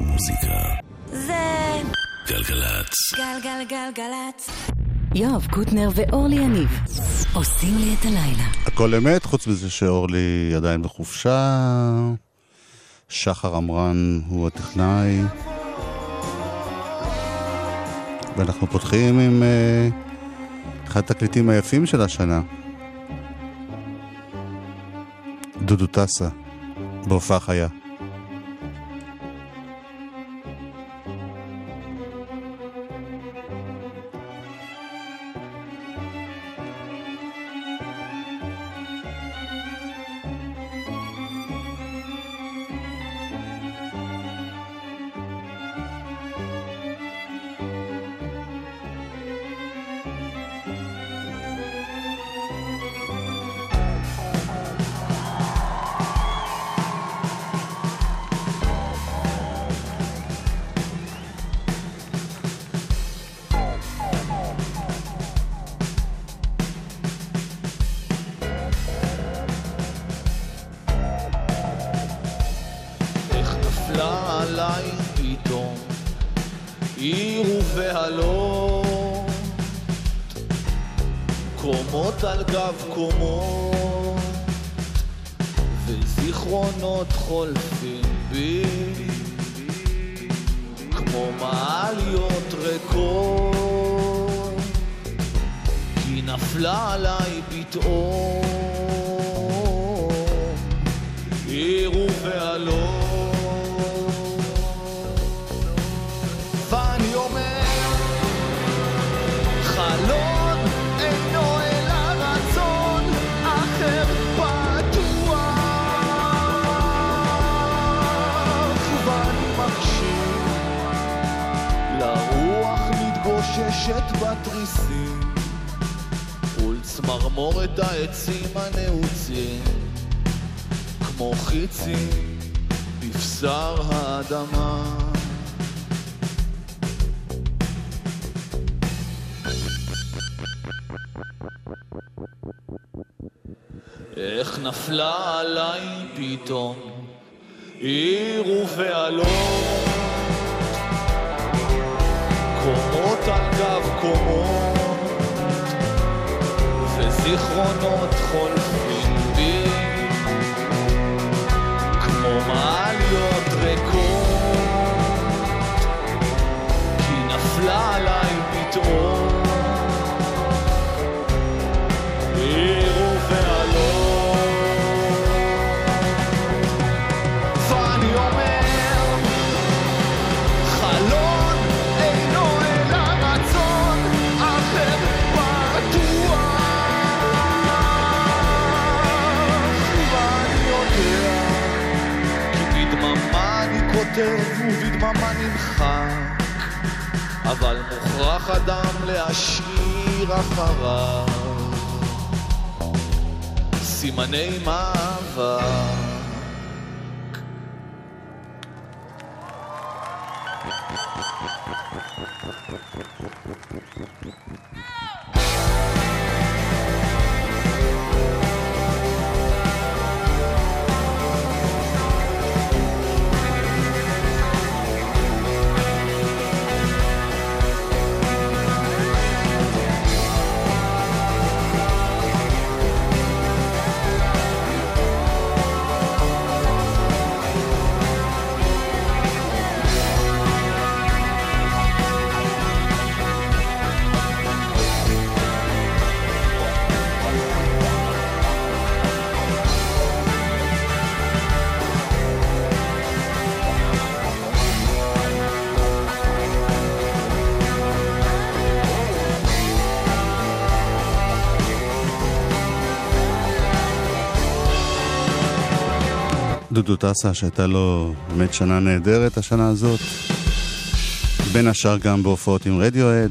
מוזיקה. זה גלגלצ. גלגלגלגלצ. יואב קוטנר ואורלי יניב עושים לי את הלילה. הכל אמת, חוץ מזה שאורלי עדיין בחופשה. שחר עמרן הוא הטכנאי. ואנחנו פותחים עם uh, אחד התקליטים היפים של השנה. דודו טסה, בהופעה חיה. ולצמרמורת העצים הנעוצים כמו חיצים בבשר האדמה. איך נפלה עליי פתאום עיר ובעלות קומות על גב קומות וזיכרונות חולפים בי כמו מעליות ריקות כי נפלה עליי פתאום אבל מוכרח אדם להשאיר אחריו סימני מאבק דודו טסה, שהייתה לו באמת שנה נהדרת השנה הזאת. בין השאר גם בהופעות עם רדיואד,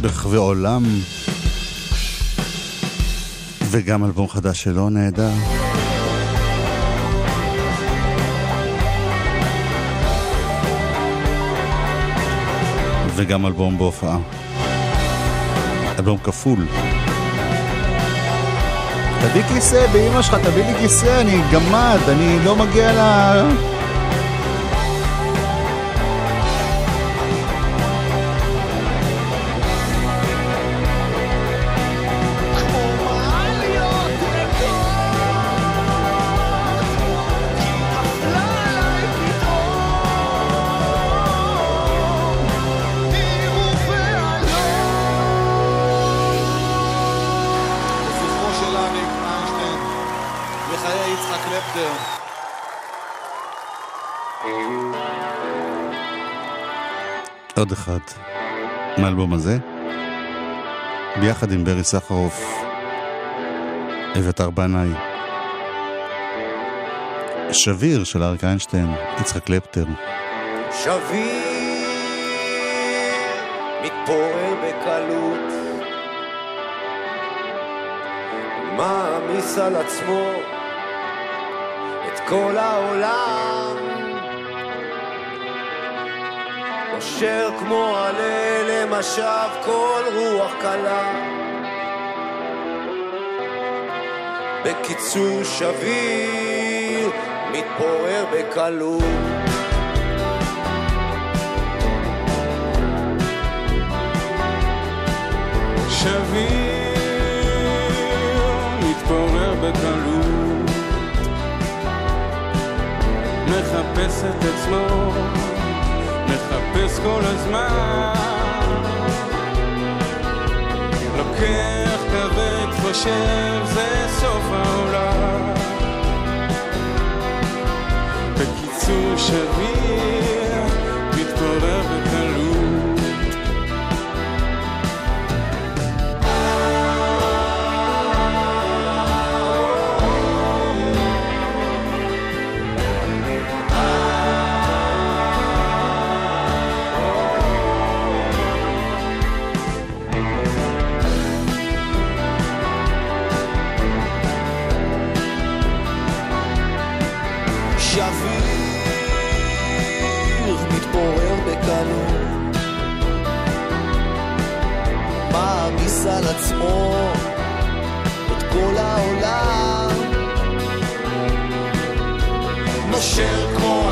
ברחבי עולם, וגם אלבום חדש שלו נהדר. וגם אלבום בהופעה. אלבום כפול. תביא כיסא באמא שלך, תביא לי כיסא, אני גמד, אני לא מגיע ל... מהאלבום הזה, ביחד עם ברי סחרוף, אביתר בנאי. שביר של אריק איינשטיין, יצחק קלפטר. שביר מעמיס על עצמו את כל העולם. נושר כמו עלה למשב כל רוח קלה. בקיצור שביר מתפורר בקלות. שביר מתפורר בקלות, מחפש את עצמו, מחפש כל הזמן, לוקח כבד, חושב זה סוף העולם. בקיצור שביר מתפורר בקלות עצמו את כל העולם. נושר כמו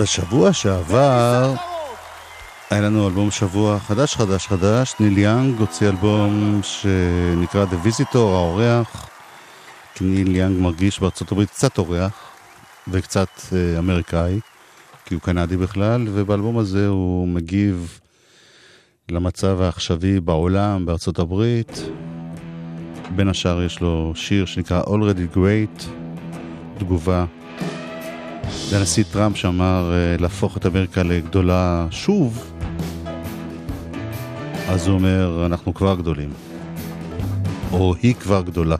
בשבוע שעבר היה לנו אלבום שבוע חדש חדש חדש, ניל יאנג הוציא אלבום שנקרא The Visitor, האורח, כי ניל יאנג מרגיש בארצות הברית קצת אורח וקצת אה, אמריקאי, כי הוא קנדי בכלל, ובאלבום הזה הוא מגיב למצב העכשווי בעולם, בארצות הברית. בין השאר יש לו שיר שנקרא Already Great, תגובה לנשיא טראמפ שאמר אה, להפוך את אמריקה לגדולה שוב, אז הוא אומר, אנחנו כבר גדולים. או היא כבר גדולה.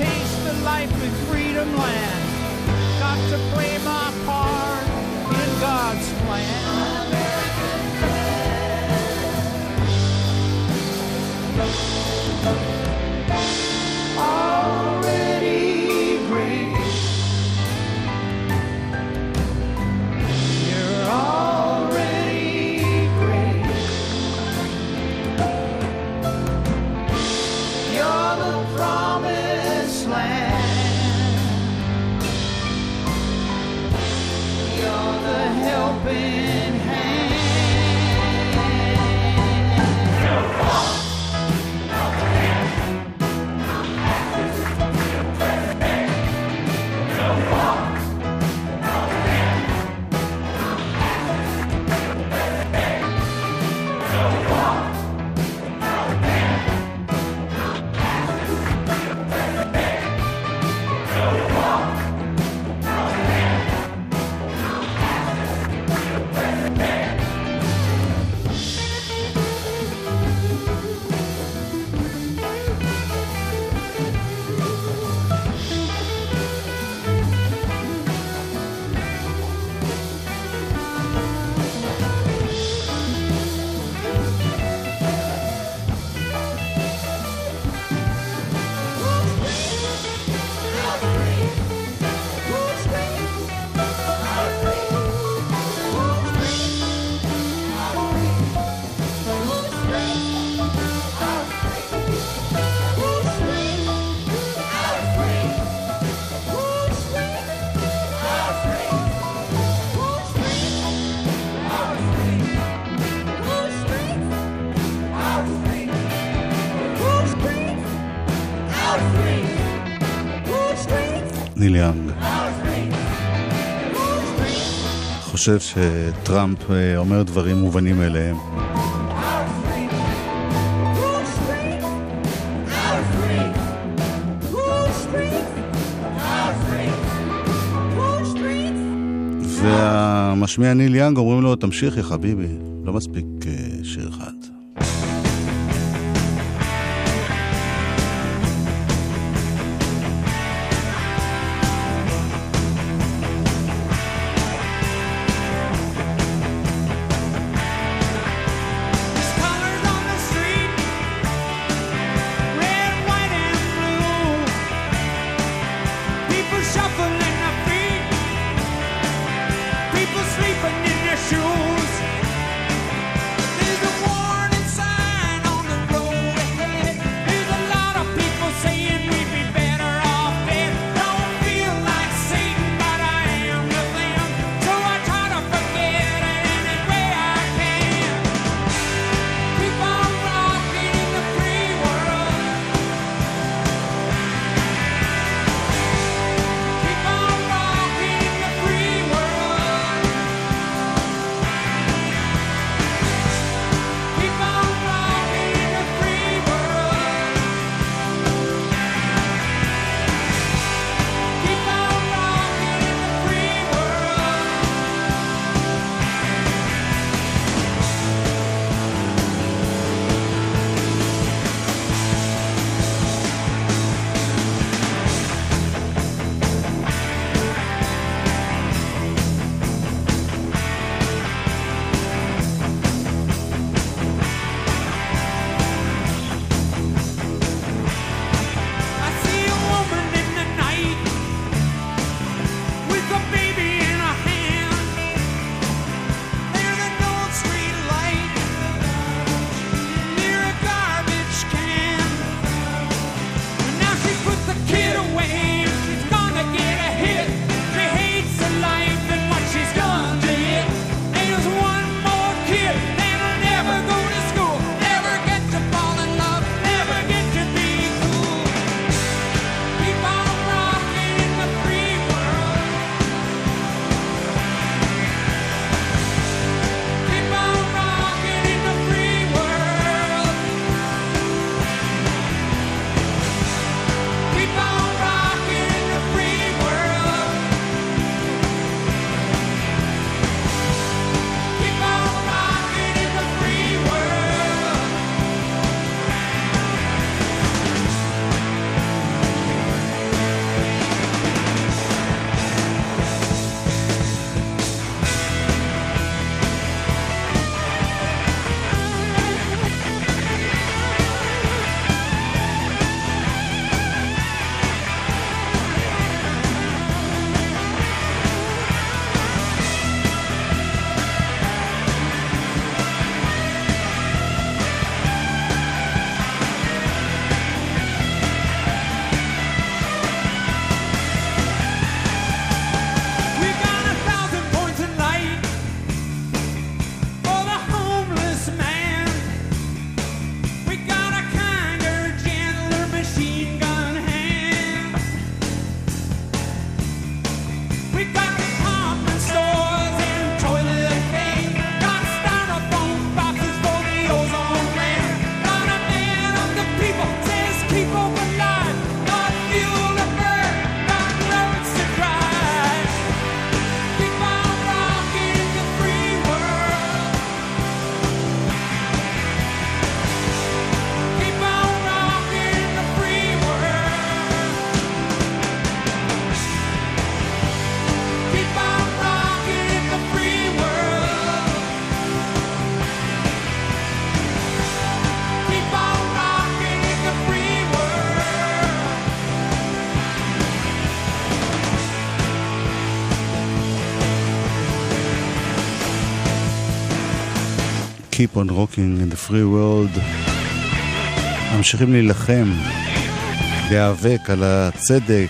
chase the life in freedom land. Got to play my part in God's plan. ניל יאנג. חושב שטראמפ אה, אומר דברים מובנים אליהם. והמשמיע ניל יאנג אומרים לו, תמשיך יא חביבי, לא מספיק. Keep on Rocking in the Free World. ממשיכים להילחם, להיאבק על הצדק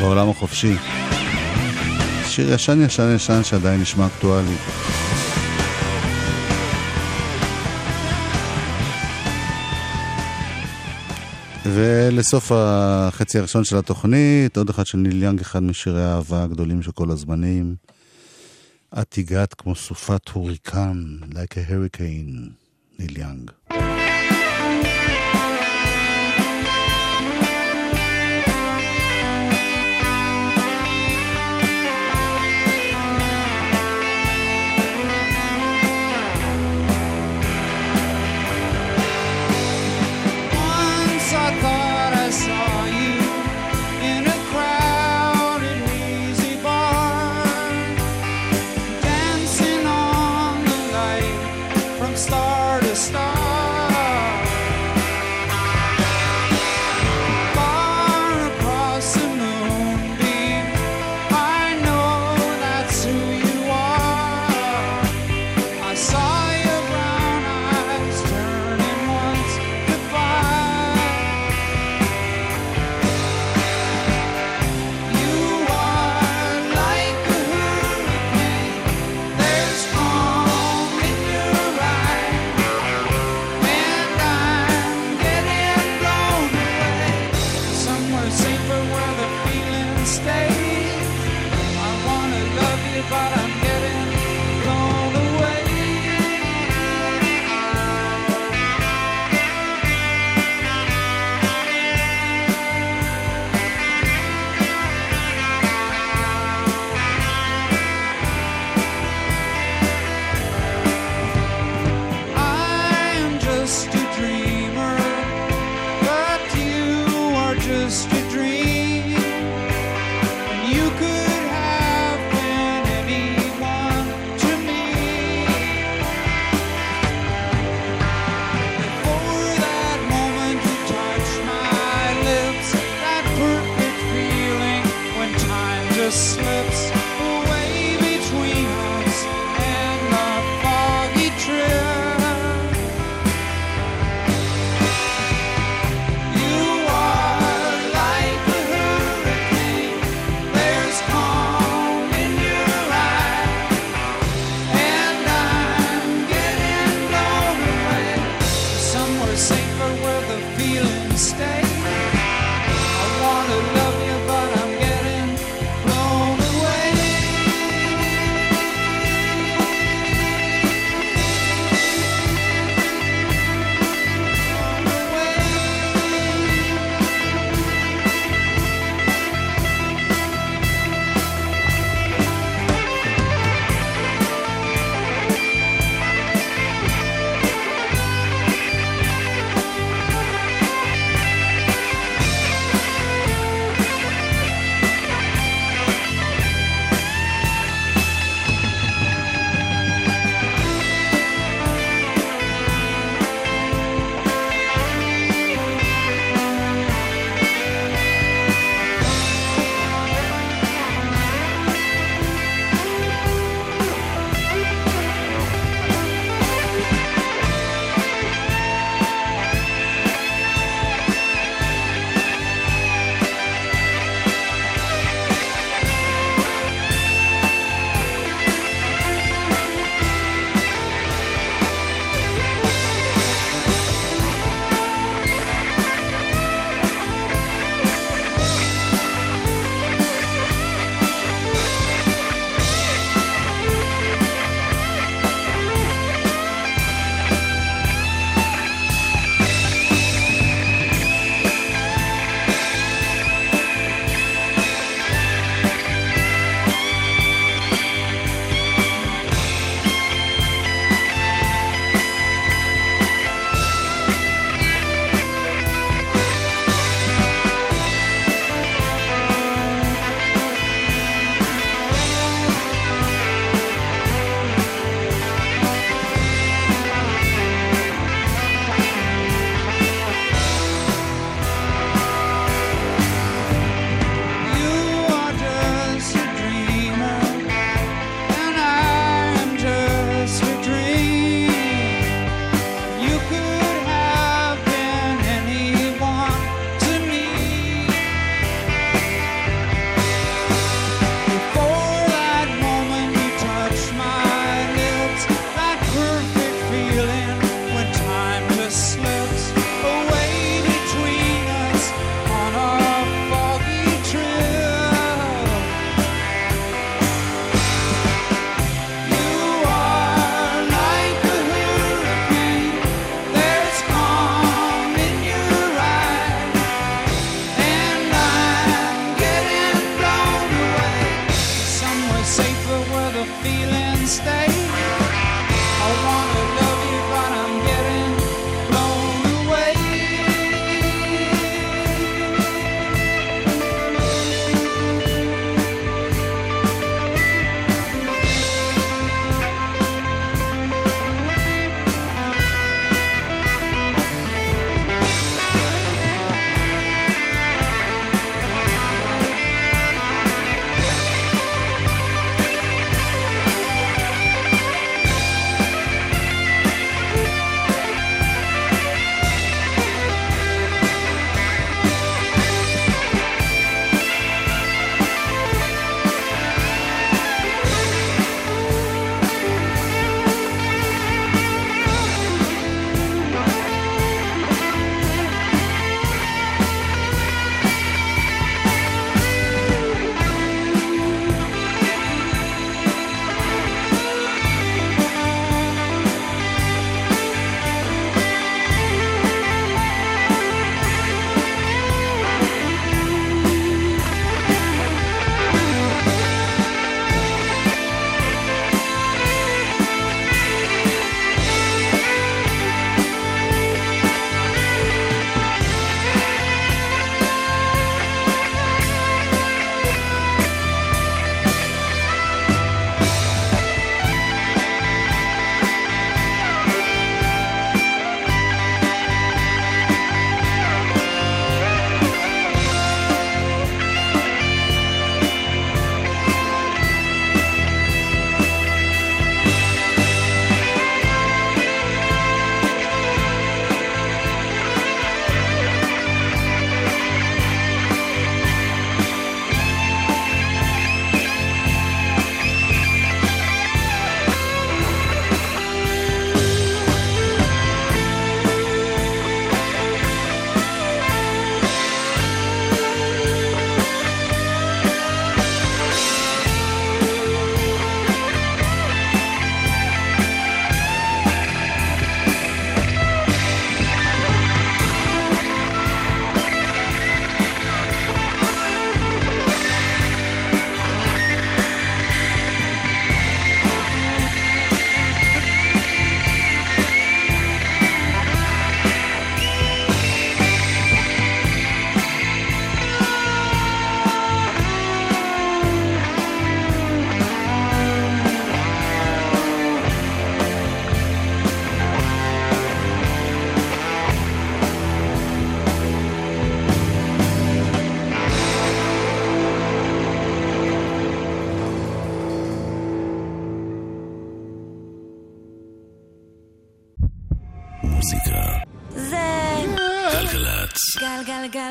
בעולם החופשי. שיר ישן ישן ישן שעדיין נשמע אקטואלי. ולסוף החצי הראשון של התוכנית, עוד אחד של ניל יאנג, אחד משירי האהבה הגדולים של כל הזמנים. את הגעת כמו סופת הוריקן, like a hurricane, ניל יאנג.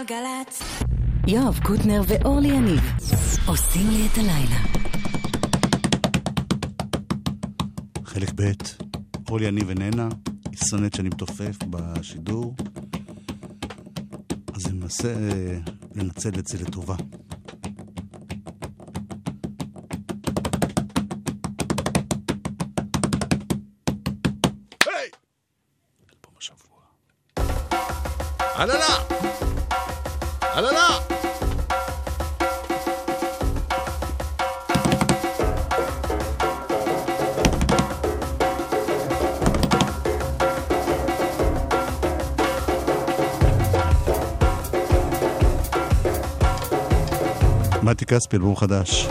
גלגלגלגלצ. יואב קוטנר ואורלי יניב עושים לי את הלילה. חלק ב', אורלי יניב איננה, היא שונאת שאני מתופף בשידור, אז אני מנסה אה, לנצל את זה לטובה. אלבום השבוע. אללה! מתי כספי, אלבום חדש.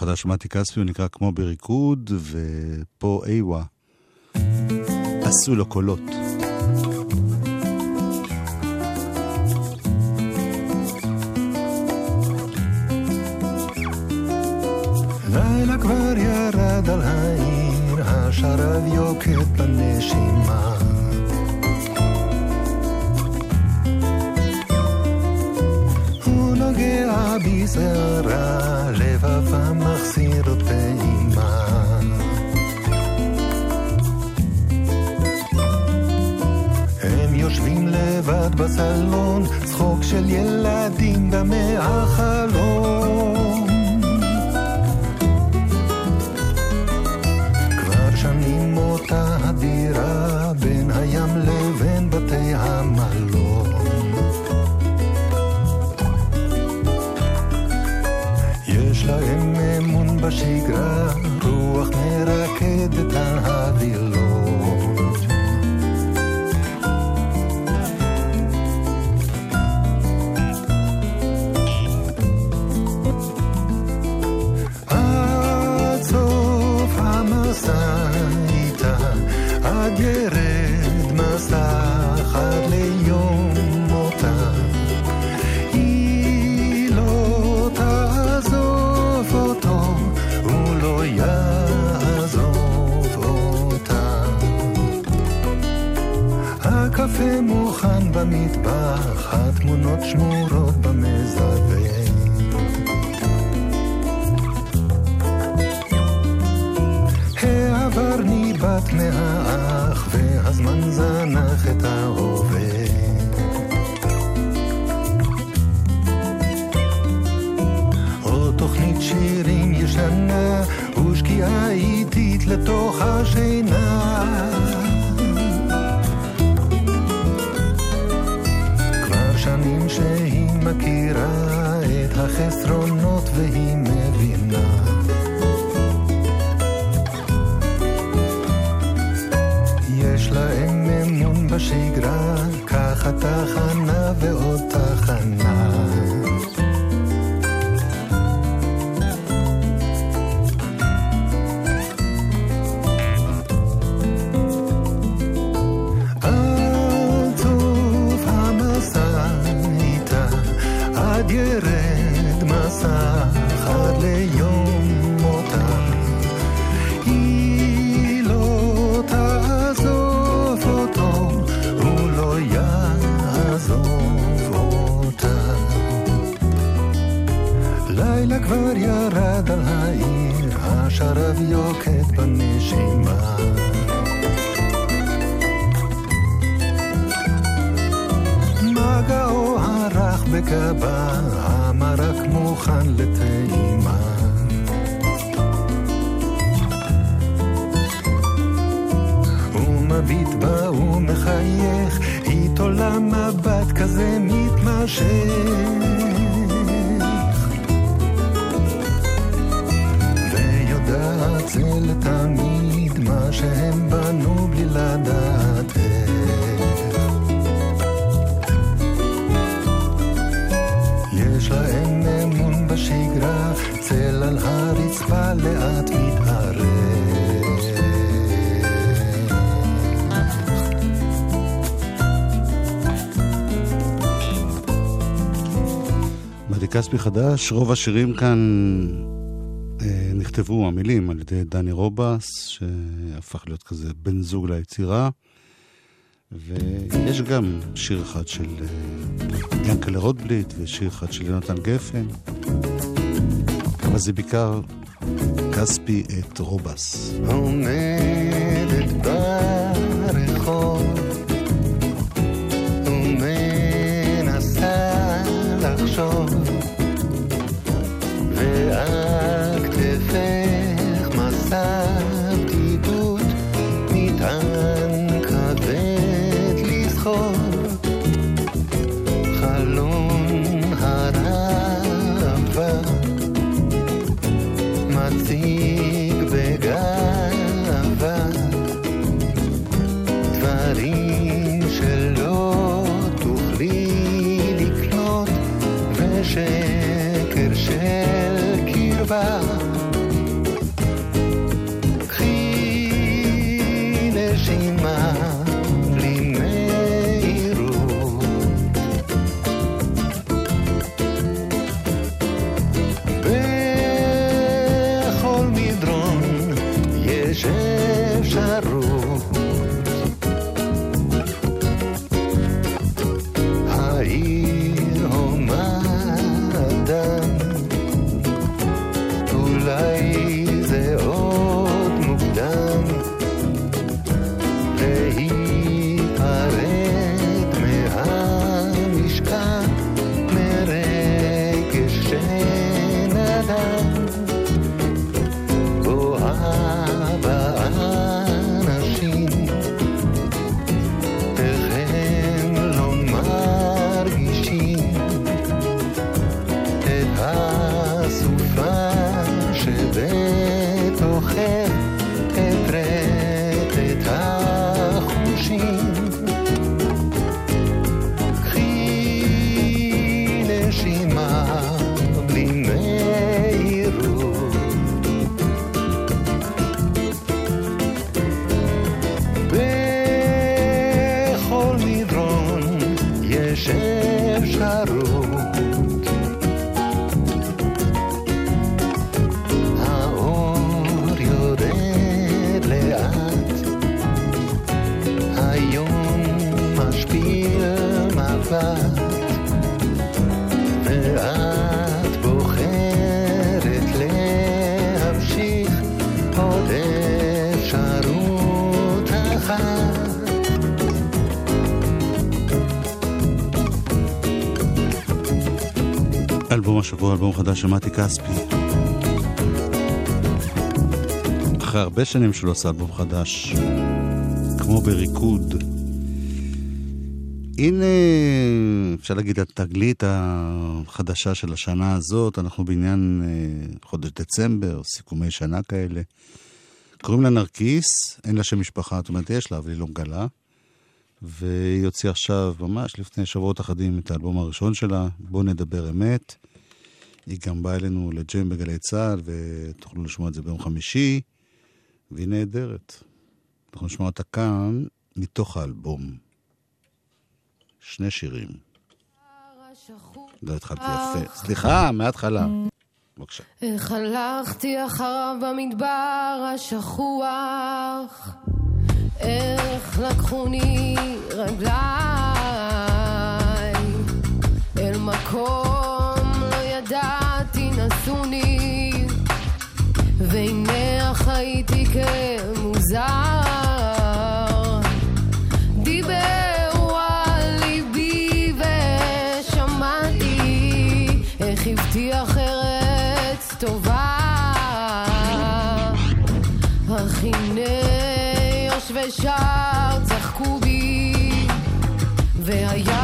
חדש של מתי כספי, הוא נקרא כמו בריקוד, ופה איווה. עשו לו קולות. לילה כבר ירד על העיר, השרב יוקד בנשימה. הם יושבים לבד בסלון, צחוק של ילדים דמי החלום. down במטבח, התמונות שמורות במזווה. העבר ניבט מהאח, והזמן זנח את ההווה. עוד תוכנית שירים ישנה, ושקיעה איטית לתוך השינה. יודעים שהיא מכירה את החסרונות והיא מבינה. יש לה אמון בשגרה כספי חדש, רוב השירים כאן אה, נכתבו, המילים, על ידי דני רובס, שהפך להיות כזה בן זוג ליצירה. ויש גם שיר אחד של אה, ינקלה רוטבליט ושיר אחד של יונתן גפן. אבל זה בעיקר כספי את רובס. Oh, man, בהפקה של מתי כספי. אחרי הרבה שנים שהוא לא עשה אלבום חדש, כמו בריקוד. הנה, אפשר להגיד, התגלית החדשה של השנה הזאת, אנחנו בעניין אה, חודש דצמבר, סיכומי שנה כאלה. קוראים לה נרקיס, אין לה שם משפחה, זאת אומרת, יש לה, אבל היא לא מגלה. והיא הוציאה עכשיו, ממש לפני שבועות אחדים, את האלבום הראשון שלה, בוא נדבר אמת. היא גם באה אלינו לג'ם בגלי צה"ל, ותוכלו לשמוע את זה ביום חמישי, והיא נהדרת. אנחנו נשמע אותה כאן, מתוך האלבום. שני שירים. לא התחלתי יפה. סליחה, מההתחלה. בבקשה. איך הלכתי אחריו במדבר השכוח, איך לקחוני רגליי כמוזר. איך טובה. צחקו בי, והיה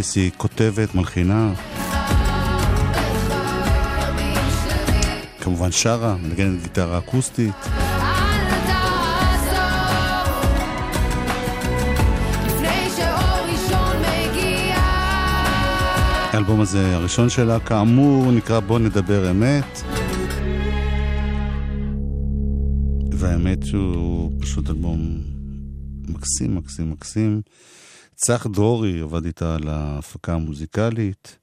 נרקיס היא כותבת, מלחינה, כמובן שרה, מנגנת גיטרה אקוסטית. האלבום הזה, הראשון שלה, כאמור, נקרא בוא נדבר אמת. והאמת שהוא פשוט אלבום מקסים, מקסים, מקסים. צח דרורי עבד איתה על ההפקה המוזיקלית,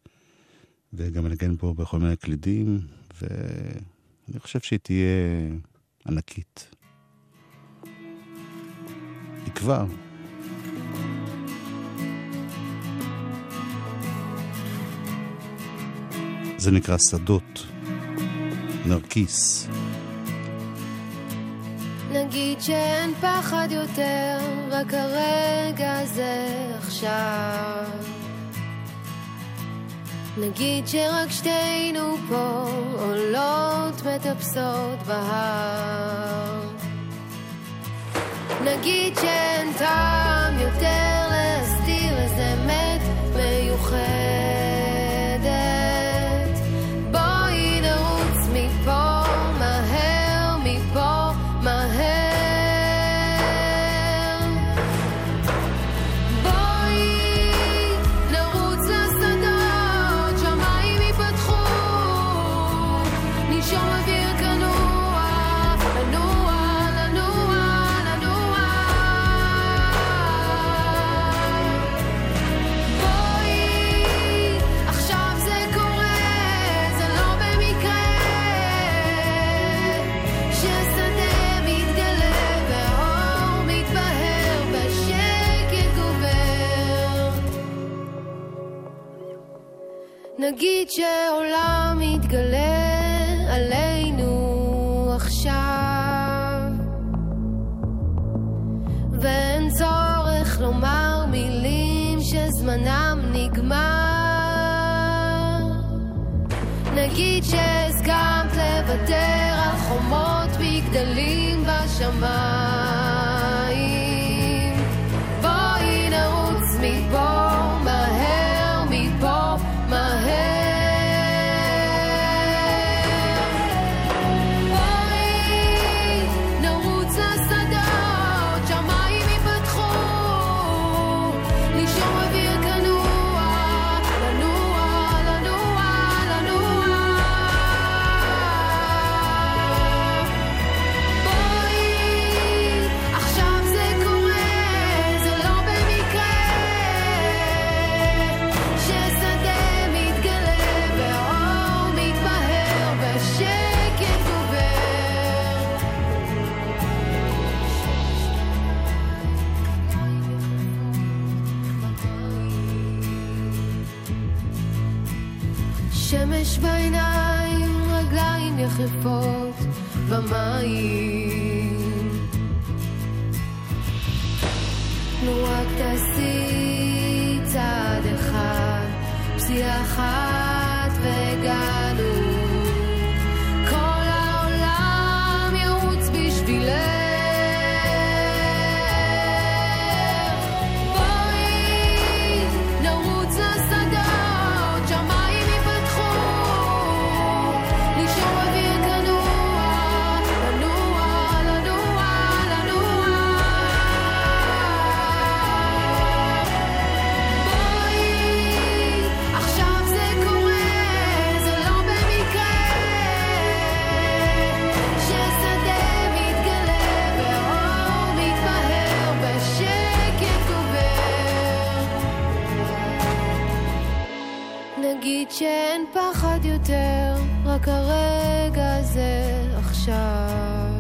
וגם מנגן פה בכל מיני קלידים, ואני חושב שהיא תהיה ענקית. היא כבר. זה נקרא שדות. נרקיס. נגיד שאין פחד יותר, רק הרגע הזה עכשיו. נגיד שרק שתינו פה עולות מטפסות בהר. נגיד שאין טעם נגיד שעולם מתגלה עלינו עכשיו, ואין צורך לומר מילים שזמנם נגמר. נגיד שהסכמת לוותר על חומות מגדלים בשמיים יש בעיניים רגליים יחפות במים. נו רק תעשי צעד אחד, פסיעה אחת וגם... כרגע זה הזה עכשיו.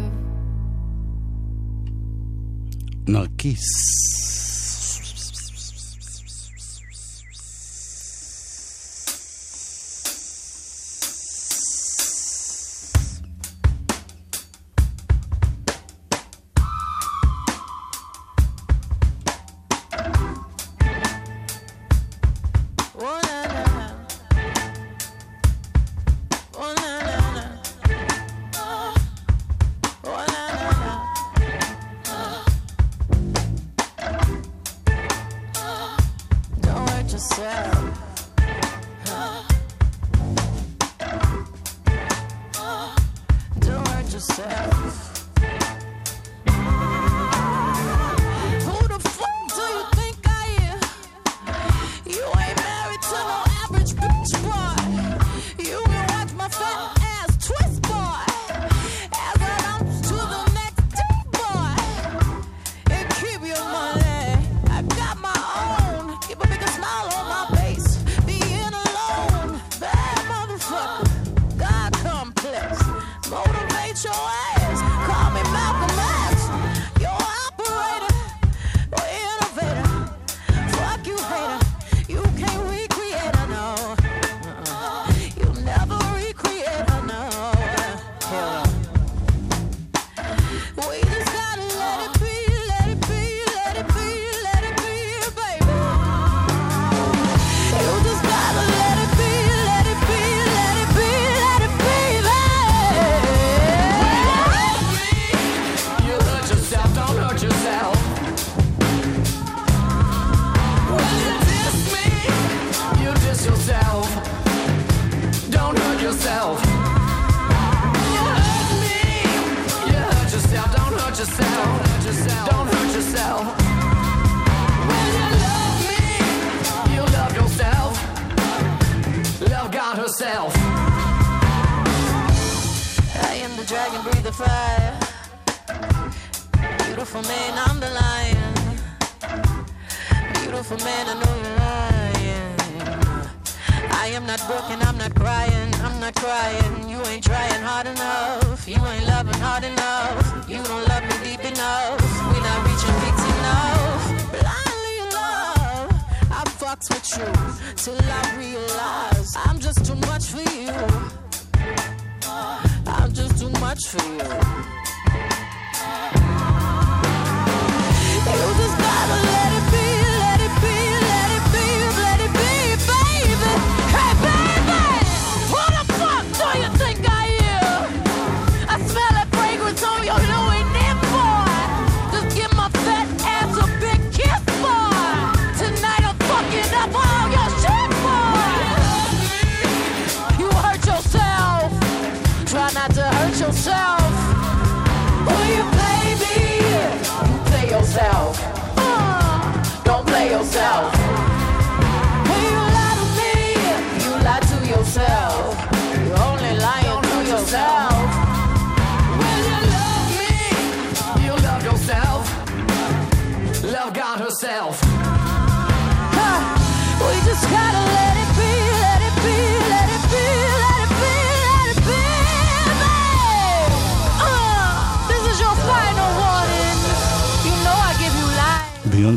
נרקיס. Yeah. crying, you ain't trying hard enough. You ain't loving hard enough. You don't love me deep enough. We not reaching peaks enough. Blindly in love, I fucked with you till I realize I'm just too much for you. I'm just too much for you.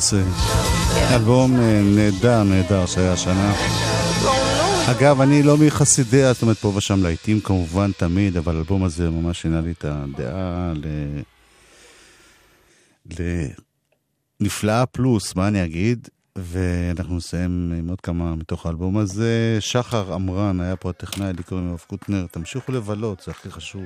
ביונסה. אלבום אה, נהדר, נהדר שהיה השנה. אגב, אני לא מחסידי, זאת אומרת, פה ושם להיטים כמובן תמיד, אבל האלבום הזה ממש שינה לי את הדעה ל... ל... נפלאה פלוס, מה אני אגיד? ואנחנו נסיים עם עוד כמה מתוך האלבום הזה. שחר עמרן היה פה הטכנאי, לי קוראים יואב קוטנר. תמשיכו לבלות, זה הכי חשוב.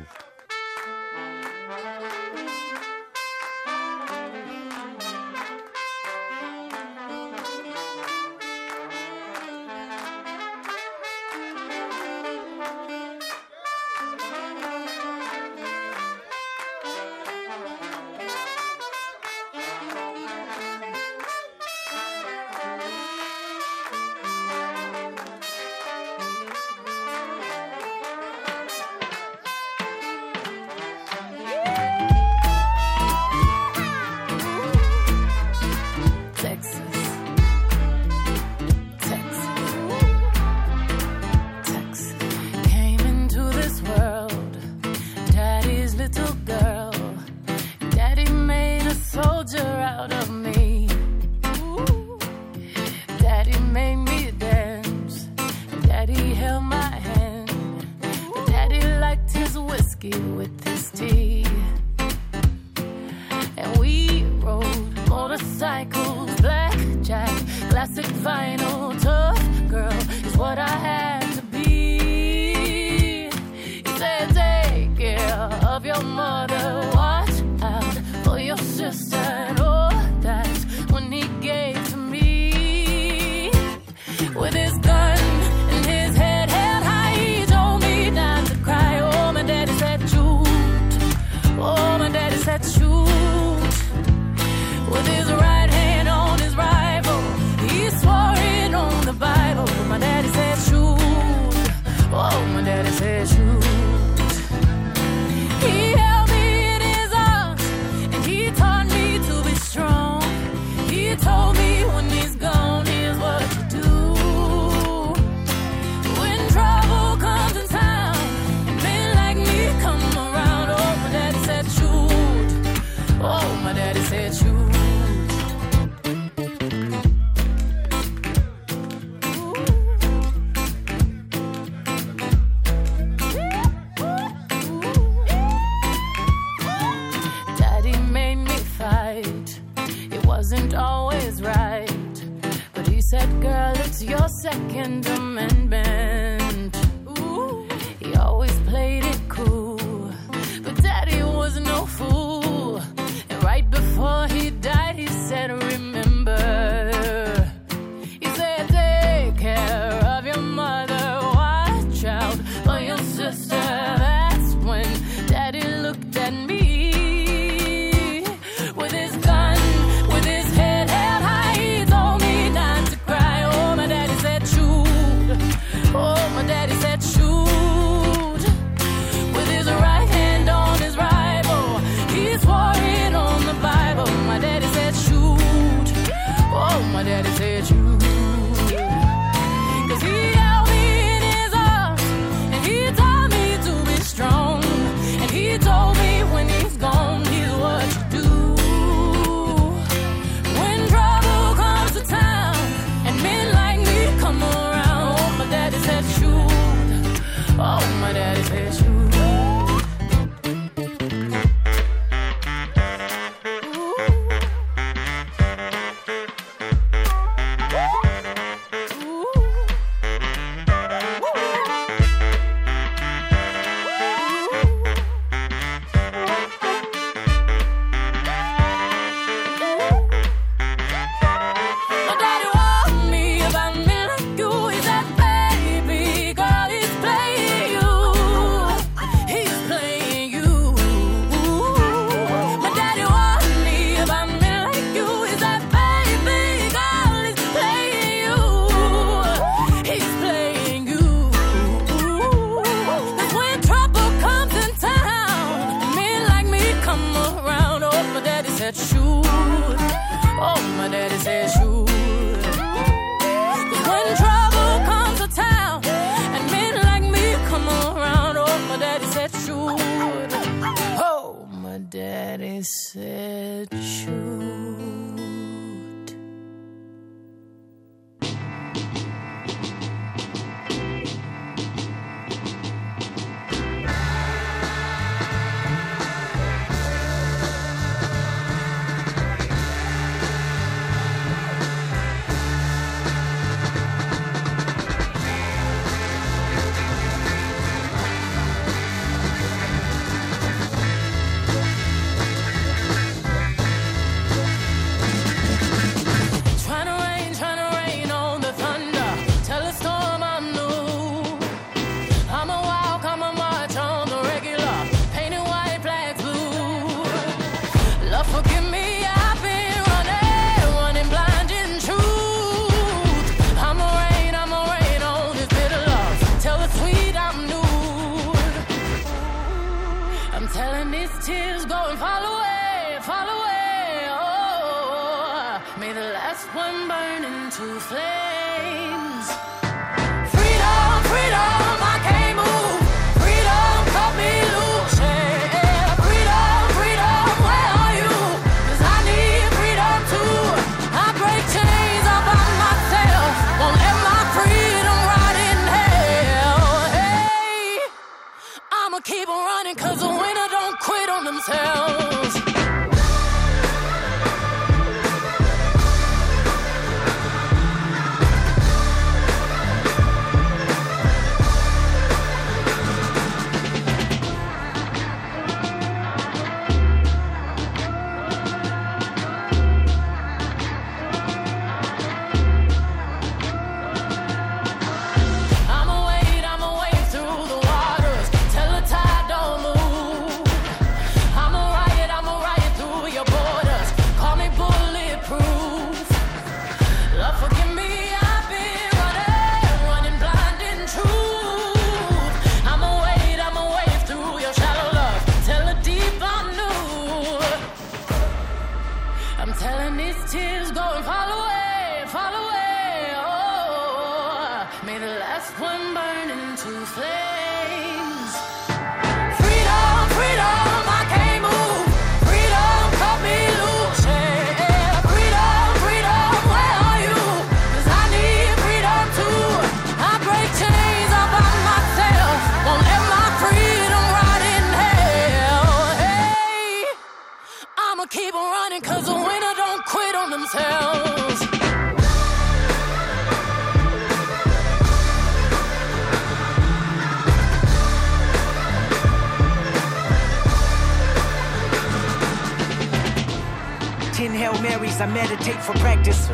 for practice.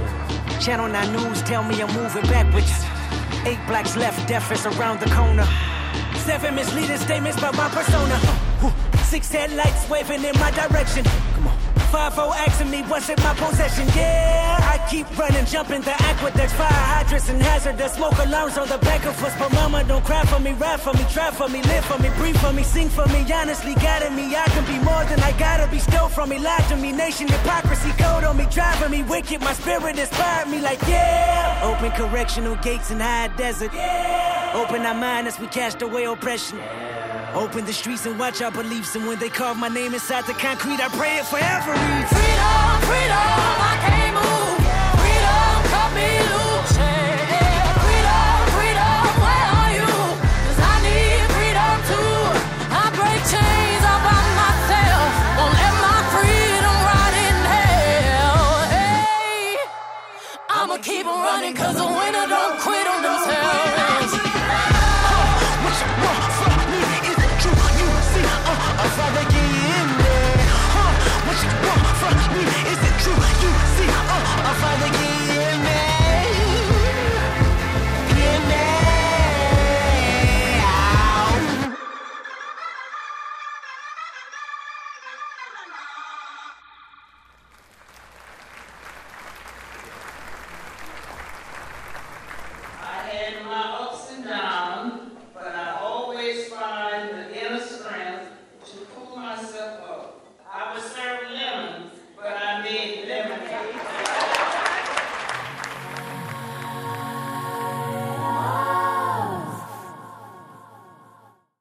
Channel 9 News tell me I'm moving backwards. Eight blacks left, deaf is around the corner. Seven misleading statements by my persona. Six headlights waving in my direction. 5-0 asking me what's in my possession, yeah. I keep running, jumping the aqueducts, fire hydrants and hazardous smoke alarms on the back of us. But mama, don't cry for me, ride for me, drive for me, live for me, breathe for me, sing for me. Honestly, guiding me, I can be more than I gotta be. Stole from me, lied to me, nation hypocrisy, code on me, driving me wicked. My spirit inspired me, like yeah. Open correctional gates in high desert. Yeah. Open our mind as we cast away oppression. Yeah. Open the streets and watch our beliefs. And when they carve my name inside the concrete, I pray it forever. Freedom, freedom, I can't move. Freedom, cut me loose. Freedom, freedom, where are you? Cause I need freedom too. I break chains all by myself. Won't let my freedom rot in hell. Hey, I'ma keep on running cause